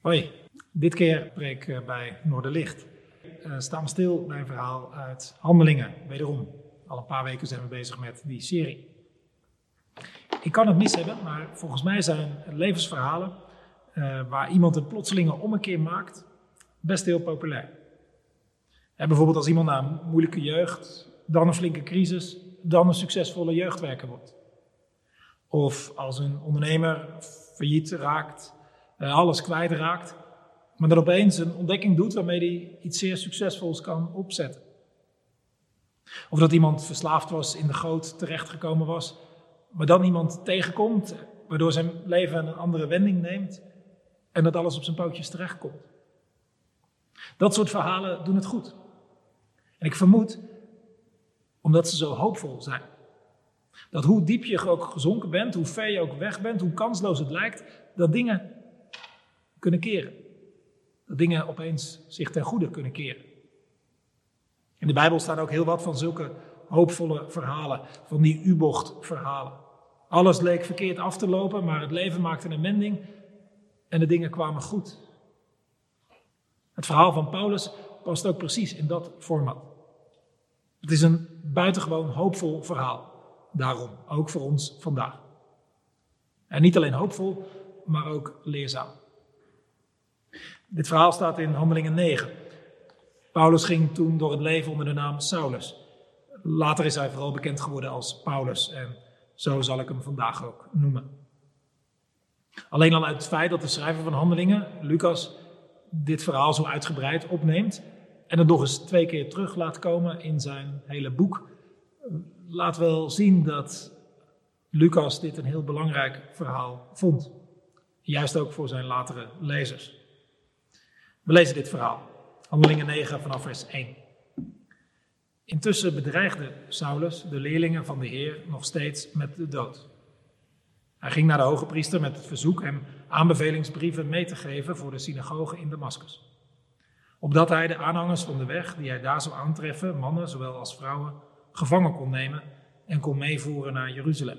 Hoi, dit keer preek ik bij Noorderlicht. Uh, staan we stil bij een verhaal uit Handelingen, wederom. Al een paar weken zijn we bezig met die serie. Ik kan het mis hebben, maar volgens mij zijn levensverhalen uh, waar iemand een plotselinge ommekeer maakt, best heel populair. Bijvoorbeeld als iemand na een moeilijke jeugd, dan een flinke crisis, dan een succesvolle jeugdwerker wordt. Of als een ondernemer failliet raakt, alles kwijtraakt, maar dan opeens een ontdekking doet waarmee hij iets zeer succesvols kan opzetten. Of dat iemand verslaafd was, in de goot terechtgekomen was, maar dan iemand tegenkomt, waardoor zijn leven een andere wending neemt en dat alles op zijn pootjes terechtkomt. Dat soort verhalen doen het goed. En ik vermoed, omdat ze zo hoopvol zijn, dat hoe diep je ook gezonken bent, hoe ver je ook weg bent, hoe kansloos het lijkt, dat dingen kunnen keren. Dat dingen opeens zich ten goede kunnen keren. In de Bijbel staan ook heel wat van zulke hoopvolle verhalen, van die U-bocht-verhalen. Alles leek verkeerd af te lopen, maar het leven maakte een wending en de dingen kwamen goed. Het verhaal van Paulus past ook precies in dat format. Het is een buitengewoon hoopvol verhaal. Daarom, ook voor ons vandaag. En niet alleen hoopvol, maar ook leerzaam. Dit verhaal staat in Handelingen 9. Paulus ging toen door het leven onder de naam Saulus. Later is hij vooral bekend geworden als Paulus en zo zal ik hem vandaag ook noemen. Alleen al uit het feit dat de schrijver van Handelingen, Lucas, dit verhaal zo uitgebreid opneemt en het nog eens twee keer terug laat komen in zijn hele boek, laat wel zien dat Lucas dit een heel belangrijk verhaal vond. Juist ook voor zijn latere lezers. We lezen dit verhaal, Handelingen 9 vanaf vers 1. Intussen bedreigde Saulus de leerlingen van de Heer nog steeds met de dood. Hij ging naar de hoge priester met het verzoek hem aanbevelingsbrieven mee te geven voor de synagoge in Damascus. Opdat hij de aanhangers van de weg die hij daar zou aantreffen, mannen zowel als vrouwen, gevangen kon nemen en kon meevoeren naar Jeruzalem.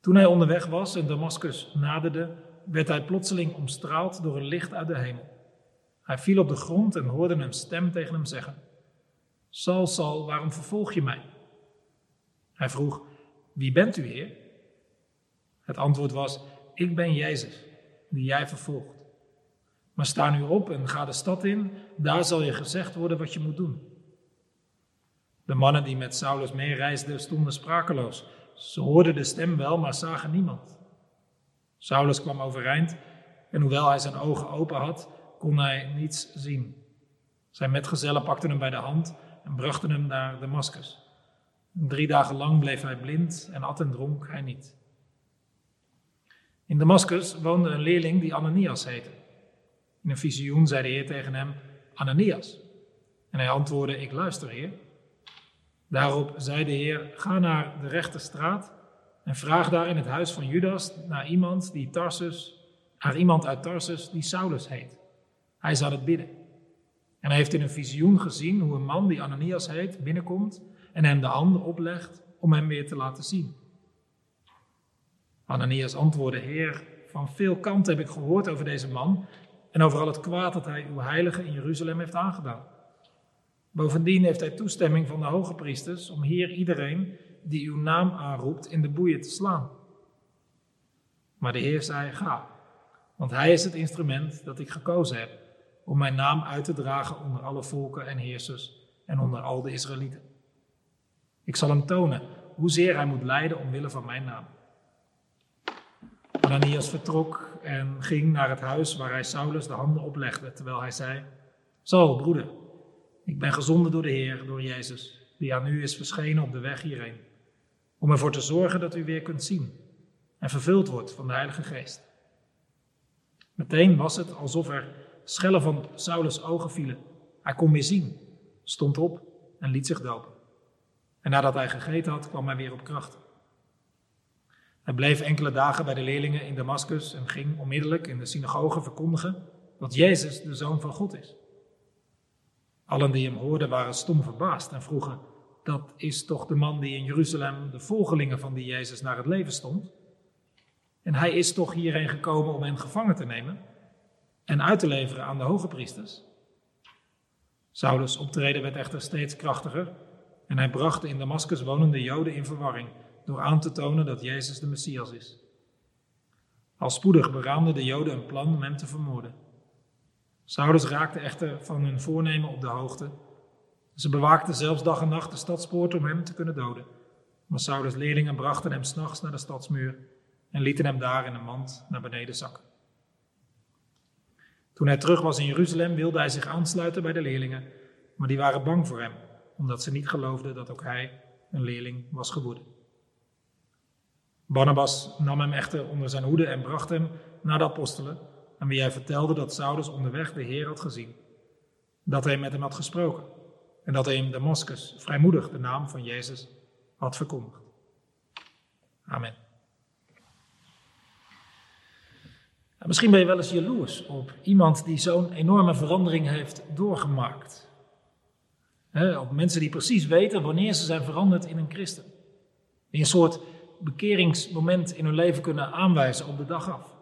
Toen hij onderweg was en Damascus naderde, werd hij plotseling omstraald door een licht uit de hemel. Hij viel op de grond en hoorde een stem tegen hem zeggen: Sal, Sal, waarom vervolg je mij? Hij vroeg: Wie bent u, Heer? Het antwoord was: Ik ben Jezus, die jij vervolgt. Maar sta nu op en ga de stad in, daar zal je gezegd worden wat je moet doen. De mannen die met Saulus meereisden stonden sprakeloos. Ze hoorden de stem wel, maar zagen niemand. Saulus kwam overeind en hoewel hij zijn ogen open had, kon hij niets zien. Zijn metgezellen pakten hem bij de hand en brachten hem naar Damascus. Drie dagen lang bleef hij blind en at en dronk hij niet. In Damascus woonde een leerling die Ananias heette. In een visioen zei de Heer tegen hem: Ananias. En hij antwoordde: Ik luister, Heer. Daarop zei de Heer: Ga naar de rechte straat en vraag daar in het huis van Judas naar iemand, die Tarsus, naar iemand uit Tarsus die Saulus heet. Hij zal het bidden. En hij heeft in een visioen gezien hoe een man die Ananias heet binnenkomt en hem de handen oplegt om hem weer te laten zien. Ananias antwoordde: Heer, van veel kanten heb ik gehoord over deze man en over al het kwaad dat hij uw heilige in Jeruzalem heeft aangedaan. Bovendien heeft hij toestemming van de hoge priesters om hier iedereen die uw naam aanroept in de boeien te slaan. Maar de Heer zei: Ga, want hij is het instrument dat ik gekozen heb om mijn naam uit te dragen onder alle volken en heersers en onder al de Israëlieten. Ik zal hem tonen hoezeer hij moet lijden omwille van mijn naam. Ananias vertrok en ging naar het huis waar hij Saulus de handen oplegde, terwijl hij zei: Zo, broeder, ik ben gezonden door de Heer, door Jezus, die aan u is verschenen op de weg hierheen, om ervoor te zorgen dat u weer kunt zien en vervuld wordt van de Heilige Geest. Meteen was het alsof er schellen van Saulus' ogen vielen. Hij kon weer zien, stond op en liet zich dopen. En nadat hij gegeten had, kwam hij weer op kracht. Hij bleef enkele dagen bij de leerlingen in Damascus en ging onmiddellijk in de synagoge verkondigen dat Jezus de Zoon van God is. Allen die hem hoorden waren stom verbaasd en vroegen: Dat is toch de man die in Jeruzalem de volgelingen van die Jezus naar het leven stond? En hij is toch hierheen gekomen om hen gevangen te nemen? en uit te leveren aan de hoge priesters. Saulus' optreden werd echter steeds krachtiger en hij bracht de in Damascus wonende Joden in verwarring door aan te tonen dat Jezus de Messias is. Al spoedig beraamden de Joden een plan om hem te vermoorden. Saulus raakte echter van hun voornemen op de hoogte. Ze bewaakten zelfs dag en nacht de stadspoort om hem te kunnen doden. Maar Saulus' leerlingen brachten hem s'nachts naar de stadsmuur en lieten hem daar in een mand naar beneden zakken. Toen hij terug was in Jeruzalem wilde hij zich aansluiten bij de leerlingen, maar die waren bang voor hem, omdat ze niet geloofden dat ook hij een leerling was geworden. Barnabas nam hem echter onder zijn hoede en bracht hem naar de apostelen, aan wie hij vertelde dat Saulus onderweg de Heer had gezien, dat hij met hem had gesproken en dat hij in Damascus vrijmoedig de naam van Jezus had verkondigd. Amen. Misschien ben je wel eens jaloers op iemand die zo'n enorme verandering heeft doorgemaakt. op mensen die precies weten wanneer ze zijn veranderd in een christen. Die een soort bekeringsmoment in hun leven kunnen aanwijzen op de dag af.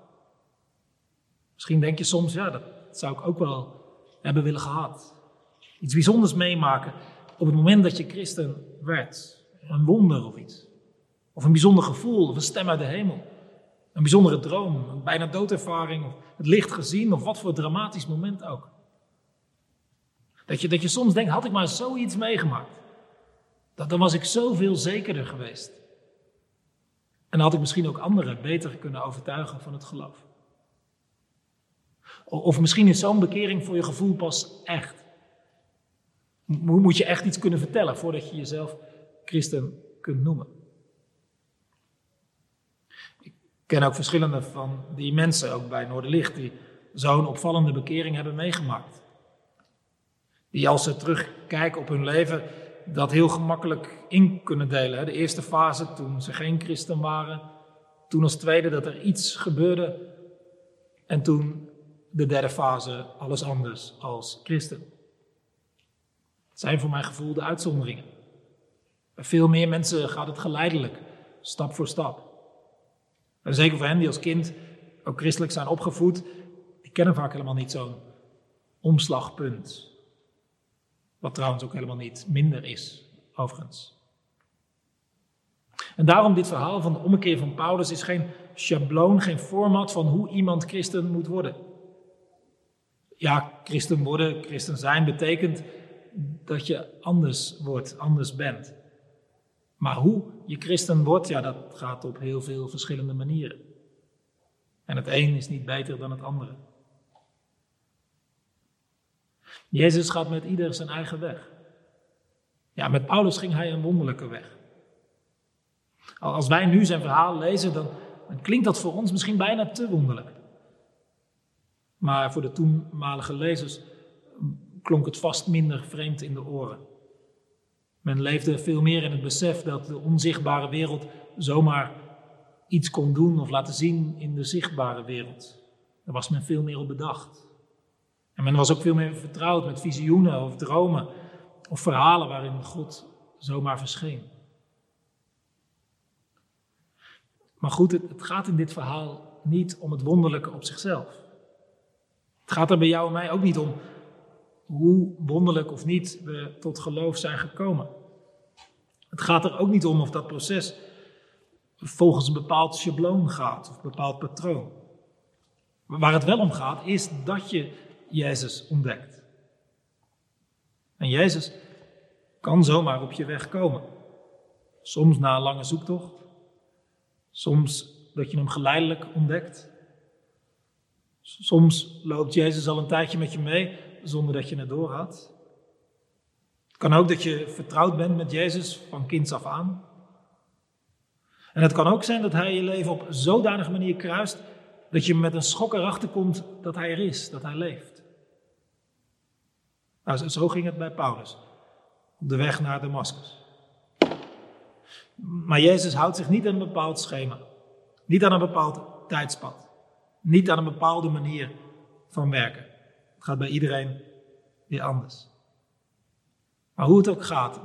Misschien denk je soms, ja, dat zou ik ook wel hebben willen gehad. Iets bijzonders meemaken op het moment dat je christen werd. Een wonder of iets. Of een bijzonder gevoel of een stem uit de hemel. Een bijzondere droom, een bijna doodervaring, of het licht gezien, of wat voor dramatisch moment ook. Dat je, dat je soms denkt, had ik maar zoiets meegemaakt, dat, dan was ik zoveel zekerder geweest. En dan had ik misschien ook anderen beter kunnen overtuigen van het geloof. Of misschien is zo'n bekering voor je gevoel pas echt. Moet je echt iets kunnen vertellen voordat je jezelf christen kunt noemen. Ik ken ook verschillende van die mensen, ook bij Noorderlicht, die zo'n opvallende bekering hebben meegemaakt. Die als ze terugkijken op hun leven, dat heel gemakkelijk in kunnen delen. De eerste fase, toen ze geen christen waren. Toen als tweede dat er iets gebeurde. En toen de derde fase, alles anders als christen. Zijn voor mijn gevoel de uitzonderingen. Bij veel meer mensen gaat het geleidelijk, stap voor stap. En zeker voor hen die als kind ook christelijk zijn opgevoed, die kennen vaak helemaal niet zo'n omslagpunt. Wat trouwens ook helemaal niet minder is, overigens. En daarom dit verhaal van de ommekeer van Paulus is geen schabloon, geen format van hoe iemand christen moet worden. Ja, christen worden, christen zijn betekent dat je anders wordt, anders bent. Maar hoe je christen wordt, ja, dat gaat op heel veel verschillende manieren. En het een is niet beter dan het andere. Jezus gaat met ieder zijn eigen weg. Ja, met Paulus ging hij een wonderlijke weg. Als wij nu zijn verhaal lezen, dan, dan klinkt dat voor ons misschien bijna te wonderlijk. Maar voor de toenmalige lezers klonk het vast minder vreemd in de oren. Men leefde veel meer in het besef dat de onzichtbare wereld zomaar iets kon doen of laten zien in de zichtbare wereld. Daar was men veel meer op bedacht. En men was ook veel meer vertrouwd met visioenen of dromen of verhalen waarin God zomaar verscheen. Maar goed, het, het gaat in dit verhaal niet om het wonderlijke op zichzelf. Het gaat er bij jou en mij ook niet om hoe wonderlijk of niet we tot geloof zijn gekomen. Het gaat er ook niet om of dat proces volgens een bepaald schabloon gaat of een bepaald patroon. Waar het wel om gaat is dat je Jezus ontdekt. En Jezus kan zomaar op je weg komen. Soms na een lange zoektocht, soms dat je hem geleidelijk ontdekt. Soms loopt Jezus al een tijdje met je mee zonder dat je het door had. Het kan ook dat je vertrouwd bent met Jezus van kinds af aan. En het kan ook zijn dat Hij je leven op zodanige manier kruist dat je met een schok erachter komt dat Hij er is, dat Hij leeft. Nou, zo ging het bij Paulus, op de weg naar Damascus. Maar Jezus houdt zich niet aan een bepaald schema, niet aan een bepaald tijdspad, niet aan een bepaalde manier van werken gaat bij iedereen weer anders. Maar hoe het ook gaat,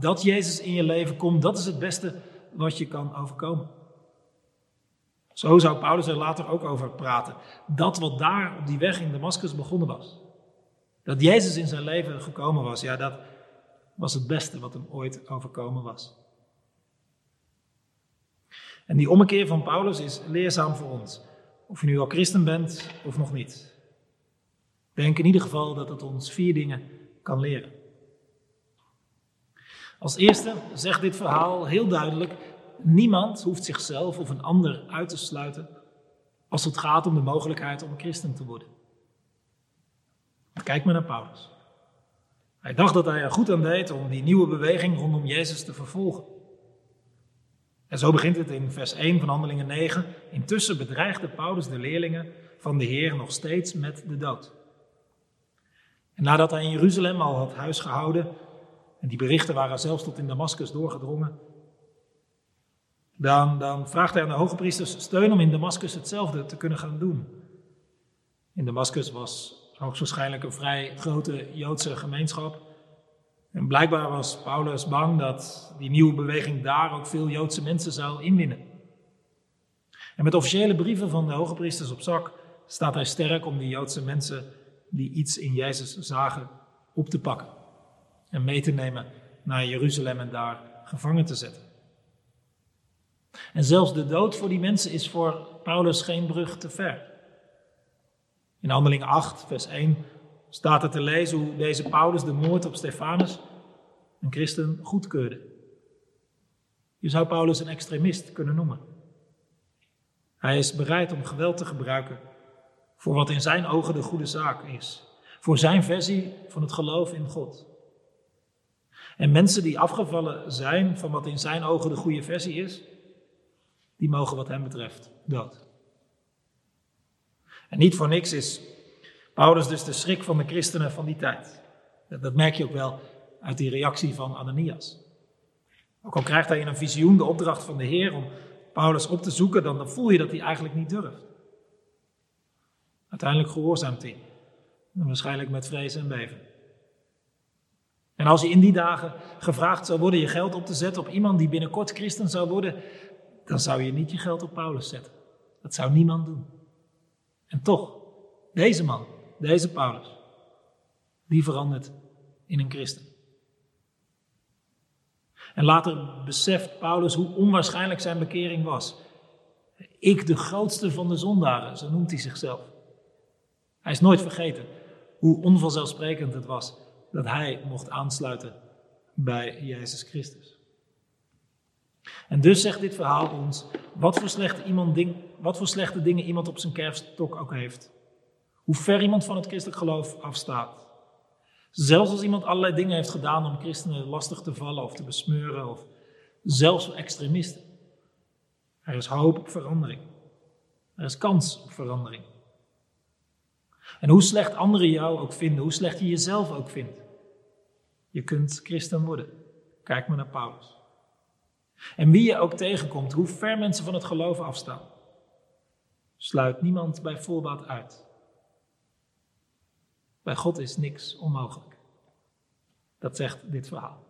dat Jezus in je leven komt, dat is het beste wat je kan overkomen. Zo zou Paulus er later ook over praten. Dat wat daar op die weg in Damascus begonnen was. Dat Jezus in zijn leven gekomen was, ja, dat was het beste wat hem ooit overkomen was. En die ommekeer van Paulus is leerzaam voor ons. Of je nu al christen bent of nog niet. Denk in ieder geval dat het ons vier dingen kan leren. Als eerste zegt dit verhaal heel duidelijk: niemand hoeft zichzelf of een ander uit te sluiten als het gaat om de mogelijkheid om christen te worden. Kijk maar naar Paulus. Hij dacht dat hij er goed aan deed om die nieuwe beweging rondom Jezus te vervolgen. En zo begint het in vers 1 van Handelingen 9. Intussen bedreigde Paulus de leerlingen van de Heer nog steeds met de dood. En nadat hij in Jeruzalem al had huis gehouden, en die berichten waren zelfs tot in Damascus doorgedrongen, dan, dan vraagt hij aan de hoge priesters steun om in Damascus hetzelfde te kunnen gaan doen. In Damascus was hoogstwaarschijnlijk een vrij grote Joodse gemeenschap. En blijkbaar was Paulus bang dat die nieuwe beweging daar ook veel Joodse mensen zou inwinnen. En met officiële brieven van de hoge priesters op zak staat hij sterk om die Joodse mensen die iets in Jezus zagen op te pakken. En mee te nemen naar Jeruzalem en daar gevangen te zetten. En zelfs de dood voor die mensen is voor Paulus geen brug te ver. In Handelingen 8, vers 1 staat er te lezen hoe deze Paulus de moord op Stefanus, een christen, goedkeurde. Je zou Paulus een extremist kunnen noemen. Hij is bereid om geweld te gebruiken voor wat in zijn ogen de goede zaak is. Voor zijn versie van het geloof in God. En mensen die afgevallen zijn van wat in zijn ogen de goede versie is, die mogen wat hem betreft dood. En niet voor niks is Paulus dus de schrik van de christenen van die tijd. Dat merk je ook wel uit die reactie van Ananias. Ook al krijgt hij in een visioen de opdracht van de Heer om Paulus op te zoeken, dan, voel je dat hij eigenlijk niet durft. Uiteindelijk gehoorzaamt hij. Waarschijnlijk met vrees en beven. En als je in die dagen gevraagd zou worden je geld op te zetten op iemand die binnenkort christen zou worden, dan zou je niet je geld op Paulus zetten. Dat zou niemand doen. En toch, deze man, deze Paulus, die verandert in een christen. En later beseft Paulus hoe onwaarschijnlijk zijn bekering was. Ik, de grootste van de zondaren, zo noemt hij zichzelf. Hij is nooit vergeten hoe onvanzelfsprekend het was dat hij mocht aansluiten bij Jezus Christus. En dus zegt dit verhaal ons wat voor slechte, iemand ding, wat voor slechte dingen iemand op zijn kerfstok ook heeft. Hoe ver iemand van het christelijk geloof afstaat. Zelfs als iemand allerlei dingen heeft gedaan om christenen lastig te vallen of te besmeuren, of zelfs extremisten. Er is hoop op verandering. Er is kans op verandering. En hoe slecht anderen jou ook vinden, hoe slecht je jezelf ook vindt, je kunt christen worden. Kijk maar naar Paulus. En wie je ook tegenkomt, hoe ver mensen van het geloof afstaan, sluit niemand bij voorbaat uit. Bij God is niks onmogelijk. Dat zegt dit verhaal.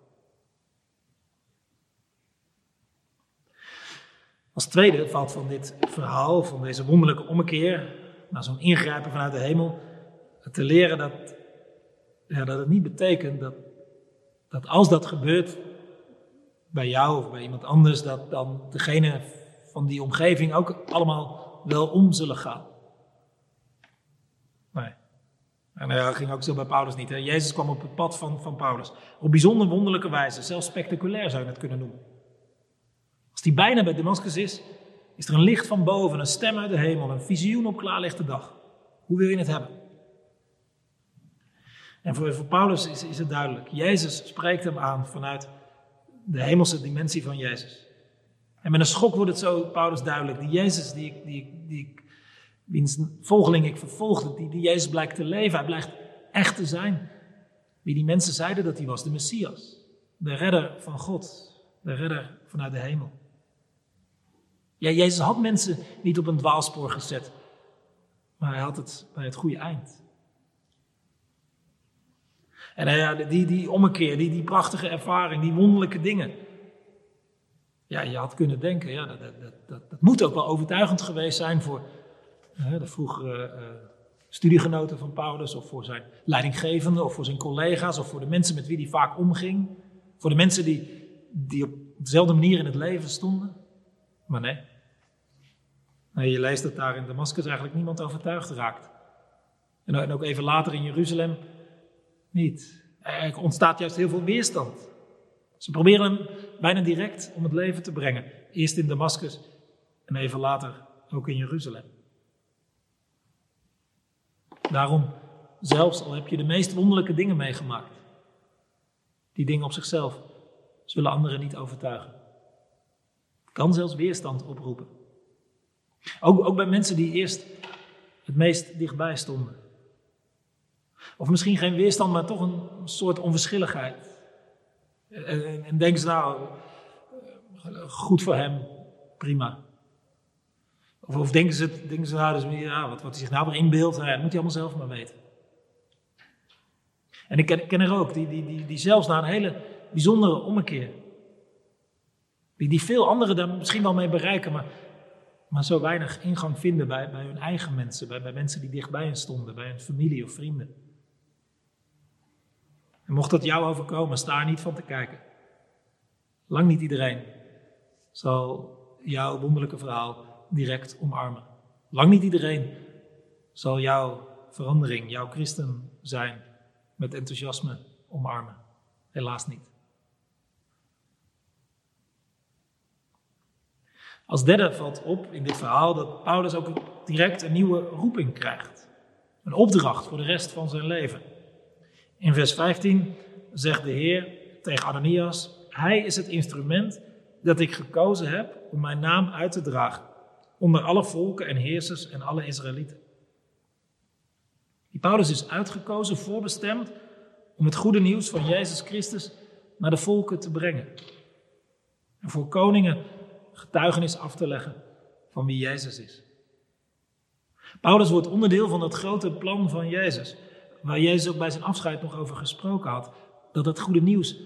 Als tweede valt van dit verhaal, van deze wonderlijke ommekeer, naar zo'n ingrijpen vanuit de hemel, te leren dat, ja, dat het niet betekent dat, dat als dat gebeurt bij jou of bij iemand anders, dat dan degene van die omgeving ook allemaal wel om zullen gaan. Nee. En dat ging ook zo bij Paulus niet. Jezus kwam op het pad van, van Paulus. Op bijzonder wonderlijke wijze, zelfs spectaculair zou je het kunnen noemen. Als die bijna bij Damascus is, is er een licht van boven, een stem uit de hemel, een visioen op klaarlichte dag. Hoe wil je het hebben? En voor, Paulus is, is het duidelijk. Jezus spreekt hem aan vanuit de hemelse dimensie van Jezus. En met een schok wordt het zo, Paulus, duidelijk. Die Jezus, die ik, die, die wiens volgeling ik vervolgde, die, die Jezus blijkt te leven. Hij blijkt echt te zijn. Wie die mensen zeiden dat hij was, de Messias. De redder van God. De redder vanuit de hemel. Ja, Jezus had mensen niet op een dwaalspoor gezet. Maar hij had het bij het goede eind. En ja, die, die ommekeer, die, die prachtige ervaring, die wonderlijke dingen. Ja, je had kunnen denken, ja, dat, dat, dat, dat moet ook wel overtuigend geweest zijn voor de vroegere uh, studiegenoten van Paulus, of voor zijn leidinggevende, of voor zijn collega's, of voor de mensen met wie hij vaak omging. Voor de mensen die, die op dezelfde manier in het leven stonden. Maar nee. Nee je leest dat daar in Damascus eigenlijk niemand overtuigd raakt. En ook even later in Jeruzalem niet. Er ontstaat juist heel veel weerstand. Ze proberen hem bijna direct om het leven te brengen. Eerst in Damascus en even later ook in Jeruzalem. Daarom, zelfs al heb je de meest wonderlijke dingen meegemaakt, die dingen op zichzelf zullen anderen niet overtuigen. Het kan zelfs weerstand oproepen. Ook, ook bij mensen die eerst het meest dichtbij stonden. Of misschien geen weerstand, maar toch een soort onverschilligheid. En, en denken ze nou, goed voor hem, prima. Of, of denken, ze, denken ze nou, dus, ja, wat, wat hij zich nou weer inbeeldt, nou, dat moet hij allemaal zelf maar weten. En ik ken, er ook, die, die, die, die zelfs na een hele bijzondere ommekeer, die, die veel anderen daar misschien wel mee bereiken, maar, maar zo weinig ingang vinden bij, bij hun eigen mensen, bij, bij mensen die dichtbij hen stonden, bij hun familie of vrienden. En mocht dat jou overkomen, sta er niet van te kijken. Lang niet iedereen zal jouw wonderlijke verhaal direct omarmen. Lang niet iedereen zal jouw verandering, jouw christen zijn, met enthousiasme omarmen. Helaas niet. Als derde valt op in dit verhaal dat Paulus ook direct een nieuwe roeping krijgt. Een opdracht voor de rest van zijn leven. In vers 15 zegt de Heer tegen Ananias: Hij is het instrument dat ik gekozen heb om mijn naam uit te dragen onder alle volken en heersers en alle Israëlieten. Die Paulus is uitgekozen, voorbestemd om het goede nieuws van Jezus Christus naar de volken te brengen. En voor koningen getuigenis af te leggen van wie Jezus is. Paulus wordt onderdeel van het grote plan van Jezus waar Jezus ook bij zijn afscheid nog over gesproken had, dat het goede nieuws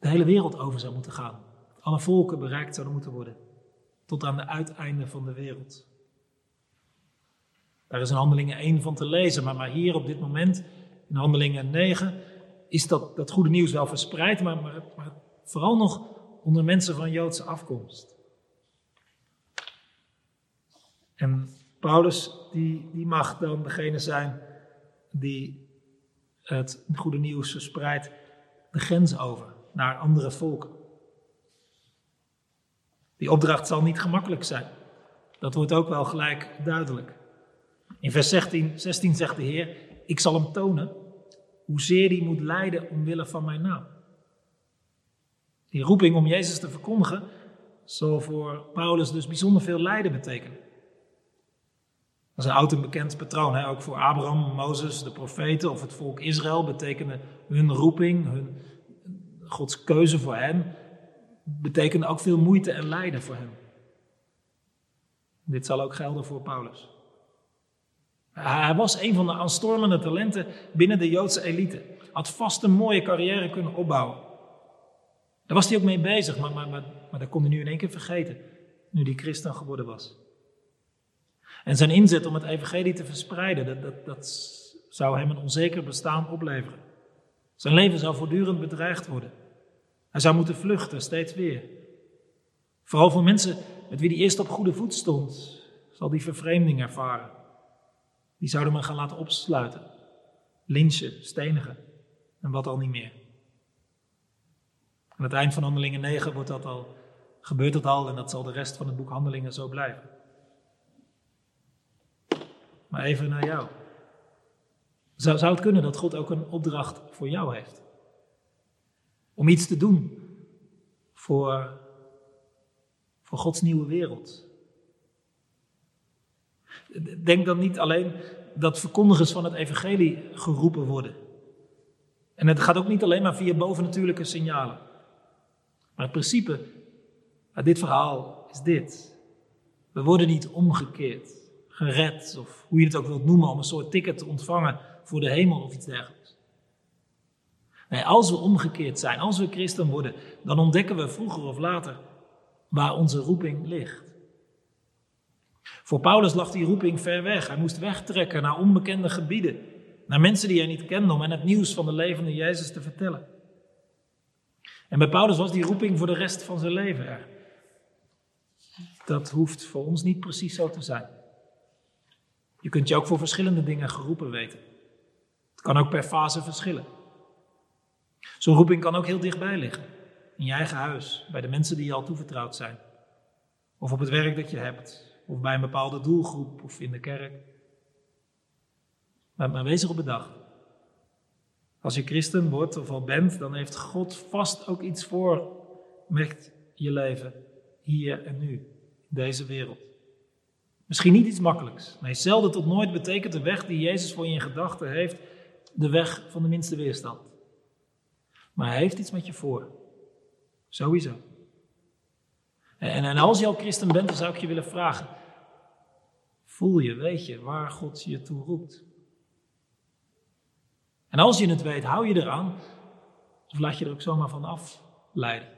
de hele wereld over zou moeten gaan. Alle volken bereikt zouden moeten worden, tot aan de uiteinde van de wereld. Daar is in Handelingen 1 van te lezen, maar, maar hier op dit moment, in Handelingen 9, is dat, dat goede nieuws wel verspreid, maar, maar, maar vooral nog onder mensen van Joodse afkomst. En Paulus, die, die mag dan degene zijn die het goede nieuws verspreidt de grens over naar andere volken. Die opdracht zal niet gemakkelijk zijn. Dat wordt ook wel gelijk duidelijk. In vers 16, 16 zegt de Heer: Ik zal hem tonen hoezeer hij moet lijden omwille van mijn naam. Die roeping om Jezus te verkondigen zal voor Paulus dus bijzonder veel lijden betekenen. Dat is een oud en bekend patroon. Hè? Ook voor Abraham, Mozes, de profeten of het volk Israël betekende hun roeping, hun, Gods keuze voor hen, betekende ook veel moeite en lijden voor hem. Dit zal ook gelden voor Paulus. Hij was een van de aanstormende talenten binnen de Joodse elite. Had vast een mooie carrière kunnen opbouwen. Daar was hij ook mee bezig, maar, maar, maar, maar dat kon hij nu in één keer vergeten, nu hij christen geworden was. En zijn inzet om het evangelie te verspreiden, dat, dat, dat zou hem een onzeker bestaan opleveren. Zijn leven zou voortdurend bedreigd worden. Hij zou moeten vluchten, steeds weer. Vooral voor mensen met wie hij eerst op goede voet stond, zal die vervreemding ervaren. Die zouden men gaan laten opsluiten, lynchen, stenigen en wat al niet meer. Aan het eind van Handelingen 9 wordt dat al, gebeurt dat al en dat zal de rest van het boek Handelingen zo blijven. Maar even naar jou. Zou, zou het kunnen dat God ook een opdracht voor jou heeft? Om iets te doen voor, voor Gods nieuwe wereld. Denk dan niet alleen dat verkondigers van het evangelie geroepen worden. En het gaat ook niet alleen maar via bovennatuurlijke signalen. Maar het principe uit dit verhaal is dit. We worden niet omgekeerd gered, of hoe je het ook wilt noemen, om een soort ticket te ontvangen voor de hemel of iets dergelijks. Nee, als we omgekeerd zijn, als we christen worden, dan ontdekken we vroeger of later waar onze roeping ligt. Voor Paulus lag die roeping ver weg. Hij moest wegtrekken naar onbekende gebieden, naar mensen die hij niet kende, om hen het nieuws van de levende Jezus te vertellen. En bij Paulus was die roeping voor de rest van zijn leven er. Dat hoeft voor ons niet precies zo te zijn. Je kunt je ook voor verschillende dingen geroepen weten. Het kan ook per fase verschillen. Zo'n roeping kan ook heel dichtbij liggen. In je eigen huis, bij de mensen die je al toevertrouwd zijn. Of op het werk dat je hebt. Of bij een bepaalde doelgroep of in de kerk. Maar, maar wees erop bedacht. Als je christen wordt of al bent, dan heeft God vast ook iets voor met je leven hier en nu, in deze wereld. Misschien niet iets makkelijks. Nee, zelden tot nooit betekent de weg die Jezus voor je in gedachten heeft de weg van de minste weerstand. Maar hij heeft iets met je voor. Sowieso. En, en als je al christen bent, dan zou ik je willen vragen. Voel je, weet je, waar God je toe roept? En als je het weet, hou je eraan. Of laat je er ook zomaar van afleiden.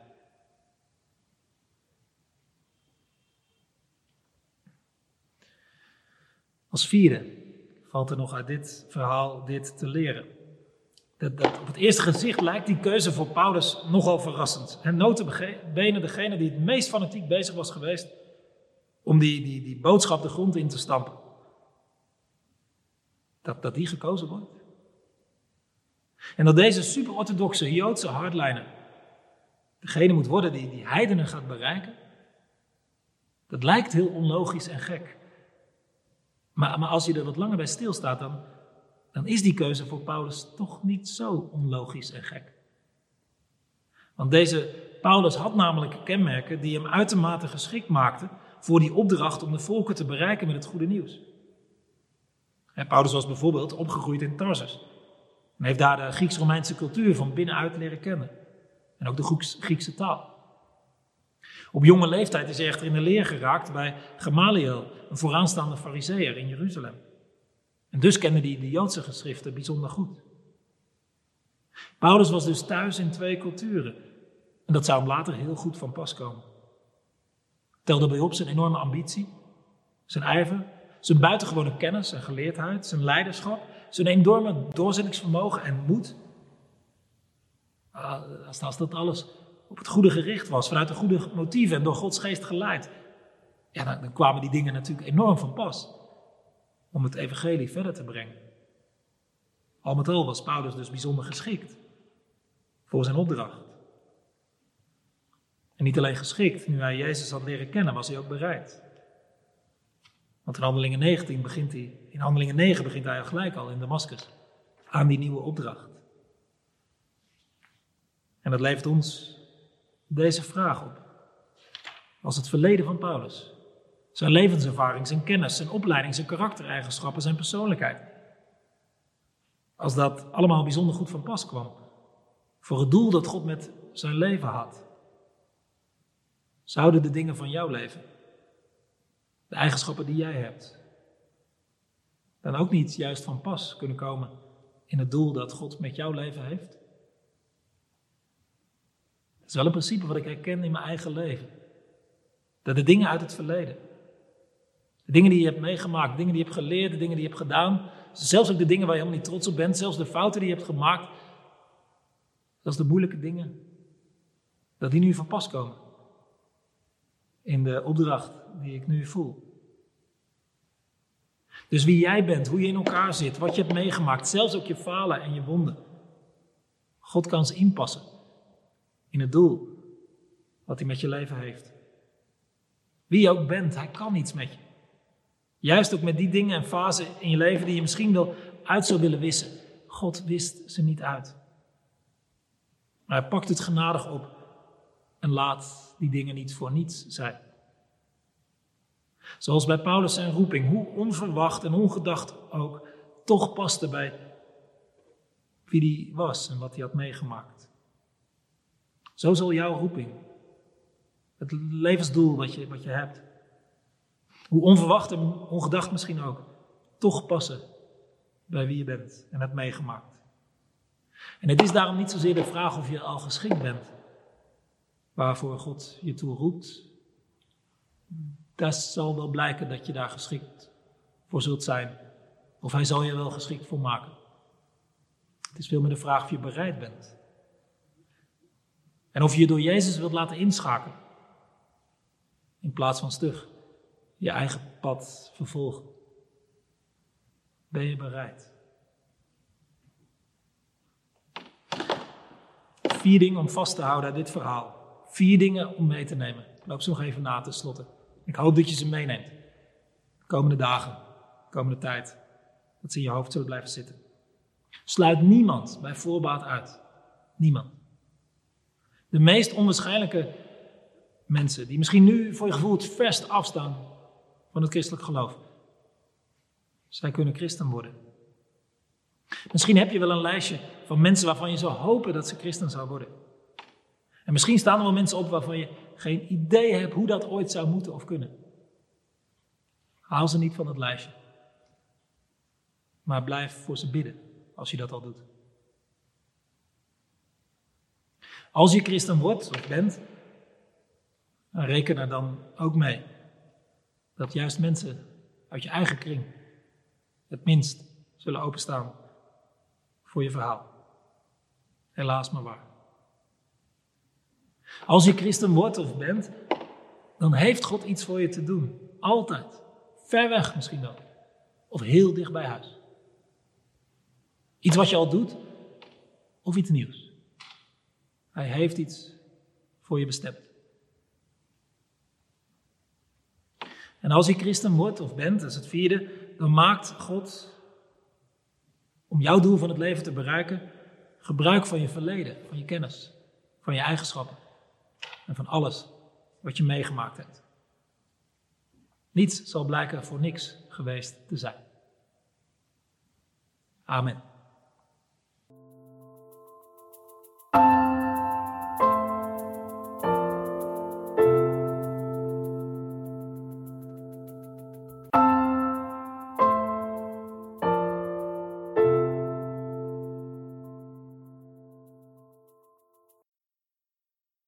Als vierde valt er nog uit dit verhaal dit te leren. Dat, dat, op het eerste gezicht lijkt die keuze voor Paulus nogal verrassend. En notabene degene die het meest fanatiek bezig was geweest om die, die, die boodschap de grond in te stampen. Dat, dat die gekozen wordt. En dat deze super-orthodoxe Joodse hardliner degene moet worden die die heidenen gaat bereiken. Dat lijkt heel onlogisch en gek. Maar, maar als je er wat langer bij stilstaat, dan, dan is die keuze voor Paulus toch niet zo onlogisch en gek. Want deze Paulus had namelijk kenmerken die hem uitermate geschikt maakten voor die opdracht om de volken te bereiken met het goede nieuws. Paulus was bijvoorbeeld opgegroeid in Tarsus. En heeft daar de Grieks-Romeinse cultuur van binnenuit leren kennen. En ook de Griekse taal. Op jonge leeftijd is hij echter in de leer geraakt bij Gamaliel, een vooraanstaande fariseer in Jeruzalem. En dus kende hij de Joodse geschriften bijzonder goed. Paulus was dus thuis in twee culturen. En dat zou hem later heel goed van pas komen. Telde bij op zijn enorme ambitie, zijn ijver, zijn buitengewone kennis en geleerdheid, zijn leiderschap, zijn enorme doorzettingsvermogen en moed. Ah, als dat alles op het goede gericht was, vanuit de goede motieven en door Gods geest geleid, ja, dan, dan kwamen die dingen natuurlijk enorm van pas om het evangelie verder te brengen. Al met al was Paulus dus bijzonder geschikt voor zijn opdracht. En niet alleen geschikt, nu hij Jezus had leren kennen, was hij ook bereid. Want in Handelingen 19 begint hij, in Handelingen 9 begint hij al gelijk al in Damascus aan die nieuwe opdracht. En dat levert ons deze vraag op. Als het verleden van Paulus, zijn levenservaring, zijn kennis, zijn opleiding, zijn karaktereigenschappen, zijn persoonlijkheid. Als dat allemaal bijzonder goed van pas kwam voor het doel dat God met zijn leven had. Zouden de dingen van jouw leven, de eigenschappen die jij hebt, dan ook niet juist van pas kunnen komen in het doel dat God met jouw leven heeft? Dat is wel een principe wat ik herken in mijn eigen leven. Dat de dingen uit het verleden, de dingen die je hebt meegemaakt, dingen die je hebt geleerd, de dingen die je hebt gedaan, zelfs ook de dingen waar je helemaal niet trots op bent, zelfs de fouten die je hebt gemaakt, zelfs de moeilijke dingen, dat die nu van pas komen in de opdracht die ik nu voel. Dus wie jij bent, hoe je in elkaar zit, wat je hebt meegemaakt, zelfs ook je falen en je wonden. God kan ze inpassen in het doel wat hij met je leven heeft. Wie je ook bent, hij kan iets met je. Juist ook met die dingen en fasen in je leven die je misschien wel uit zou willen wissen. God wist ze niet uit. Maar hij pakt het genadig op en laat die dingen niet voor niets zijn. Zoals bij Paulus zijn roeping, hoe onverwacht en ongedacht ook, toch paste bij wie die was en wat hij had meegemaakt. Zo zal jouw roeping, het levensdoel wat je, wat je hebt, hoe onverwacht en ongedacht misschien ook, toch passen bij wie je bent en hebt meegemaakt. En het is daarom niet zozeer de vraag of je al geschikt bent, waarvoor God je toe roept. Dat zal wel blijken dat je daar geschikt voor zult zijn, of Hij zal je wel geschikt voor maken. Het is veel meer de vraag of je bereid bent. En of je je door Jezus wilt laten inschakelen, in plaats van stug je eigen pad vervolgen. Ben je bereid? Vier dingen om vast te houden uit dit verhaal. Vier dingen om mee te nemen. Ik loop ze nog even na te slotten. Ik hoop dat je ze meeneemt. De komende dagen, de komende tijd. Dat ze in je hoofd zullen blijven zitten. Sluit niemand bij voorbaat uit. Niemand. De meest onwaarschijnlijke mensen, die misschien nu voor je gevoel het verst afstaan van het christelijk geloof. Zij kunnen christen worden. Misschien heb je wel een lijstje van mensen waarvan je zou hopen dat ze christen zou worden. En misschien staan er wel mensen op waarvan je geen idee hebt hoe dat ooit zou moeten of kunnen. Haal ze niet van het lijstje. Maar blijf voor ze bidden als je dat al doet. Als je christen wordt of bent, reken er dan ook mee dat juist mensen uit je eigen kring het minst zullen openstaan voor je verhaal. Helaas maar waar. Als je christen wordt of bent, dan heeft God iets voor je te doen. Altijd. Ver weg misschien wel. Of heel dicht bij huis. Iets wat je al doet, of iets nieuws. Hij heeft iets voor je bestemd. En als je christen wordt of bent, dat is het vierde, dan maakt God, om jouw doel van het leven te bereiken, gebruik van je verleden, van je kennis, van je eigenschappen en van alles wat je meegemaakt hebt. Niets zal blijken voor niks geweest te zijn. Amen.